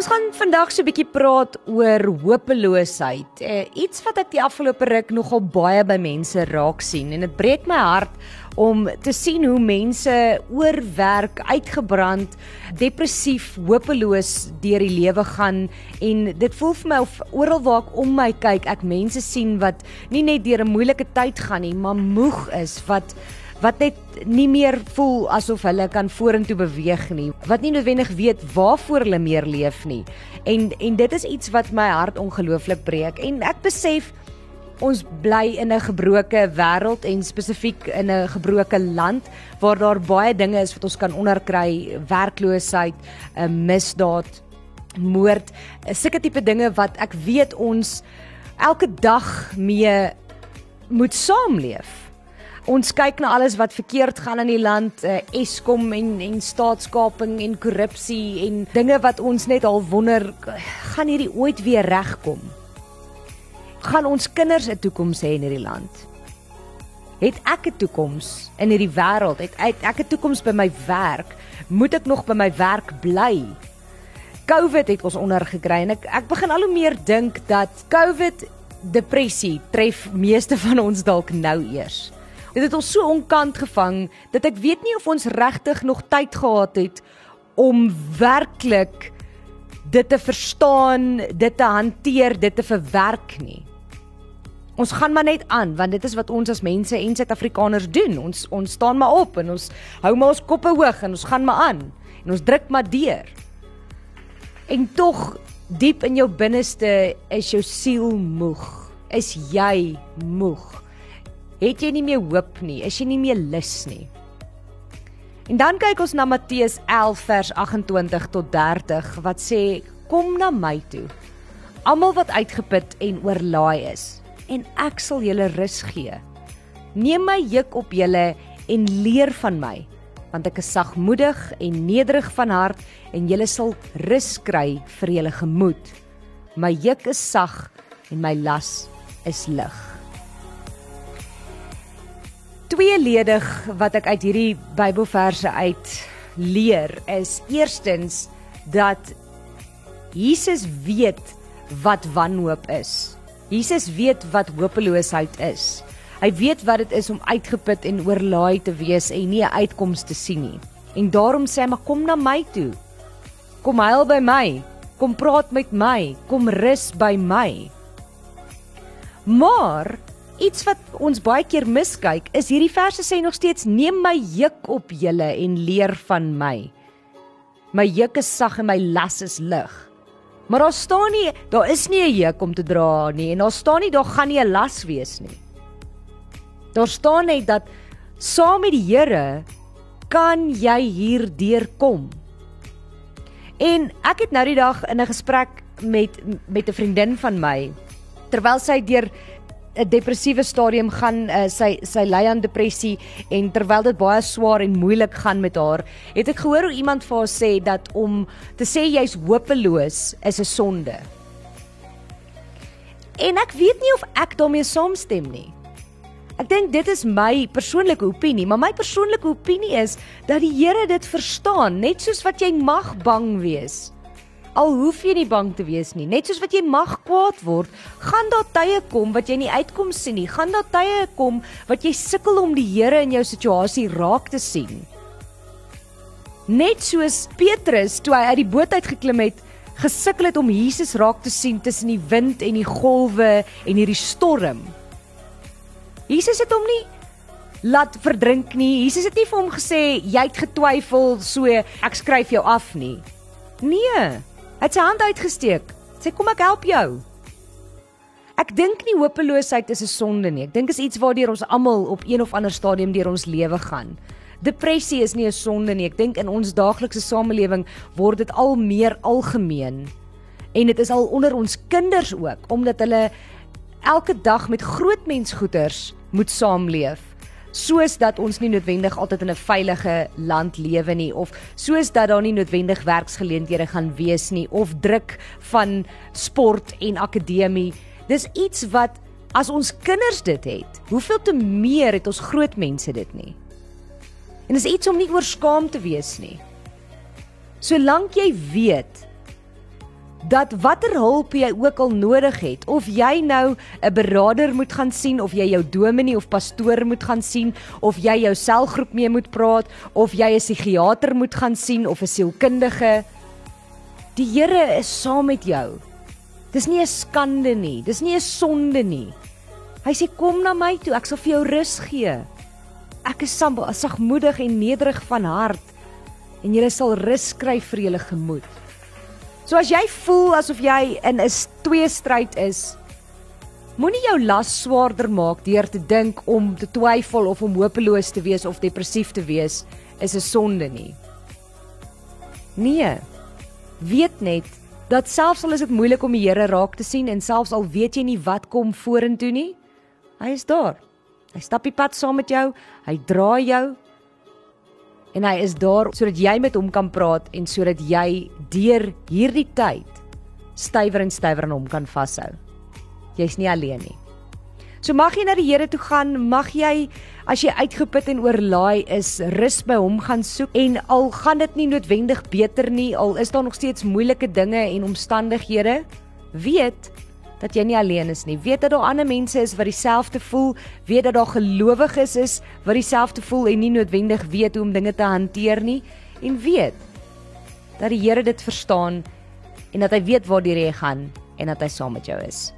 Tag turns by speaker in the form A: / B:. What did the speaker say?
A: Ons gaan vandag so 'n bietjie praat oor hopeloosheid. Uh, iets wat ek die afgelope ruk nogal baie by mense raak sien en dit breek my hart om te sien hoe mense oorwerk, uitgebrand, depressief, hopeloos deur die lewe gaan en dit voel vir my of oral waar ek om my kyk, ek mense sien wat nie net deur 'n moeilike tyd gaan nie, maar moeg is, wat wat net nie meer voel asof hulle kan vorentoe beweeg nie, wat nie noodwendig weet waarvoor hulle meer leef nie. En en dit is iets wat my hart ongelooflik breek en ek besef ons bly in 'n gebroke wêreld en spesifiek in 'n gebroke land waar daar baie dinge is wat ons kan onderkry, werkloosheid, 'n misdaad, moord, sulke tipe dinge wat ek weet ons elke dag mee moet saamleef. Ons kyk na alles wat verkeerd gaan in die land, uh, Eskom en en staatskaping en korrupsie en dinge wat ons net al wonder gaan hierdie ooit weer regkom. Gaan ons kinders 'n toekoms hê in hierdie land? Het ek 'n toekoms in hierdie wêreld? Het ek 'n toekoms by my werk? Moet ek nog by my werk bly? COVID het ons ondergekry en ek ek begin al hoe meer dink dat COVID depressie tref meeste van ons dalk nou eers. Dit het ons so onkant gevang dat ek weet nie of ons regtig nog tyd gehad het om werklik dit te verstaan, dit te hanteer, dit te verwerk nie. Ons gaan maar net aan want dit is wat ons as mense en Suid-Afrikaners doen. Ons ons staan maar op en ons hou maar ons koppe hoog en ons gaan maar aan en ons druk maar deur. En tog diep in jou binneste is jou siel moeg. Is jy moeg? Het jy nie meer hoop nie, is jy nie meer lus nie. En dan kyk ons na Matteus 11 vers 28 tot 30 wat sê kom na my toe almal wat uitgeput en oorlaai is en ek sal julle rus gee. Neem my juk op julle en leer van my want ek is sagmoedig en nederig van hart en julle sal rus kry vir julle gemoed. My juk is sag en my las is lig tweeledig wat ek uit hierdie Bybelverse uit leer is eerstens dat Jesus weet wat wanhoop is. Jesus weet wat hopeloosheid is. Hy weet wat dit is om uitgeput en oorlaai te wees en nie 'n uitkoms te sien nie. En daarom sê hy maar kom na my toe. Kom huil by my. Kom praat met my. Kom rus by my. Maar iets wat ons baie keer miskyk, is hierdie verse sê nog steeds neem my juk op julle en leer van my. My juk is sag en my las is lig. Maar daar staan nie, daar is nie 'n juk om te dra nie en daar staan nie daar gaan nie 'n las wees nie. Daar staan net dat saam met die Here kan jy hier deurkom. En ek het nou die dag in 'n gesprek met met 'n vriendin van my terwyl sy deur 'n depressiewe stadium gaan uh, sy sy ly aan depressie en terwyl dit baie swaar en moeilik gaan met haar, het ek gehoor hoe iemand vir haar sê dat om te sê jy's hopeloos is 'n sonde. En ek weet nie of ek daarmee saamstem nie. Ek dink dit is my persoonlike opinie, maar my persoonlike opinie is dat die Here dit verstaan, net soos wat jy mag bang wees. Al hoef jy nie bang te wees nie. Net soos wat jy mag kwaad word, gaan daar tye kom wat jy nie uitkom sien nie. Gaan daar tye kom wat jy sukkel om die Here in jou situasie raak te sien. Net soos Petrus toe hy uit die boot uit geklim het, gesukkel het om Jesus raak te sien tussen die wind en die golwe en hierdie storm. Jesus het hom nie laat verdrink nie. Jesus het nie vir hom gesê jy het getwyfel, so ek skryf jou af nie. Nee. Het sy hand uitgesteek. Sê kom ek help jou. Ek dink nie hopeloosheid is 'n sonde nie. Ek dink is iets waardeur ons almal op een of ander stadium deur ons lewe gaan. Depressie is nie 'n sonde nie. Ek dink in ons daaglikse samelewing word dit al meer algemeen. En dit is al onder ons kinders ook omdat hulle elke dag met groot mensgoeters moet saamleef soos dat ons nie noodwendig altyd in 'n veilige land lewe nie of soos dat daar nie noodwendig werksgeleenthede gaan wees nie of druk van sport en akademie. Dis iets wat as ons kinders dit het, hoeveel te meer het ons groot mense dit nie. En dis iets om nie oor skaam te wees nie. Solank jy weet dat watter hulp jy ook al nodig het, of jy nou 'n beraader moet gaan sien of jy jou dominee of pastoor moet gaan sien of jy jou selgroep mee moet praat of jy 'n psigiater moet gaan sien of 'n sielkundige, die Here is saam met jou. Dis nie 'n skande nie, dis nie 'n sonde nie. Hy sê kom na my toe, ek sal vir jou rus gee. Ek is sagmoedig en nederig van hart en jy sal rus kry vir jou gemoed. So as jy voel asof jy in 'n twee stryd is, moenie jou las swaarder maak deur te dink om te twyfel of om hopeloos te wees of depressief te wees is 'n sonde nie. Nee. Weet net dat selfs al is dit moeilik om die Here raak te sien en selfs al weet jy nie wat kom vorentoe nie, hy is daar. Hy stap die pad saam met jou, hy dra jou en hy is daar sodat jy met hom kan praat en sodat jy deur hierdie tyd stywer en stywer aan hom kan vashou. Jy's nie alleen nie. So mag jy na die Here toe gaan, mag jy as jy uitgeput en oorlaai is, rus by hom gaan soek en al gaan dit nie noodwendig beter nie, al is daar nog steeds moeilike dinge en omstandighede, weet dat jy nie alleen is nie. Weet dat daar ander mense is wat dieselfde voel, weet dat daar gelowiges is wat dieselfde voel en nie noodwendig weet hoe om dinge te hanteer nie en weet dat die Here dit verstaan en dat hy weet waar jy gaan en dat hy saam met jou is.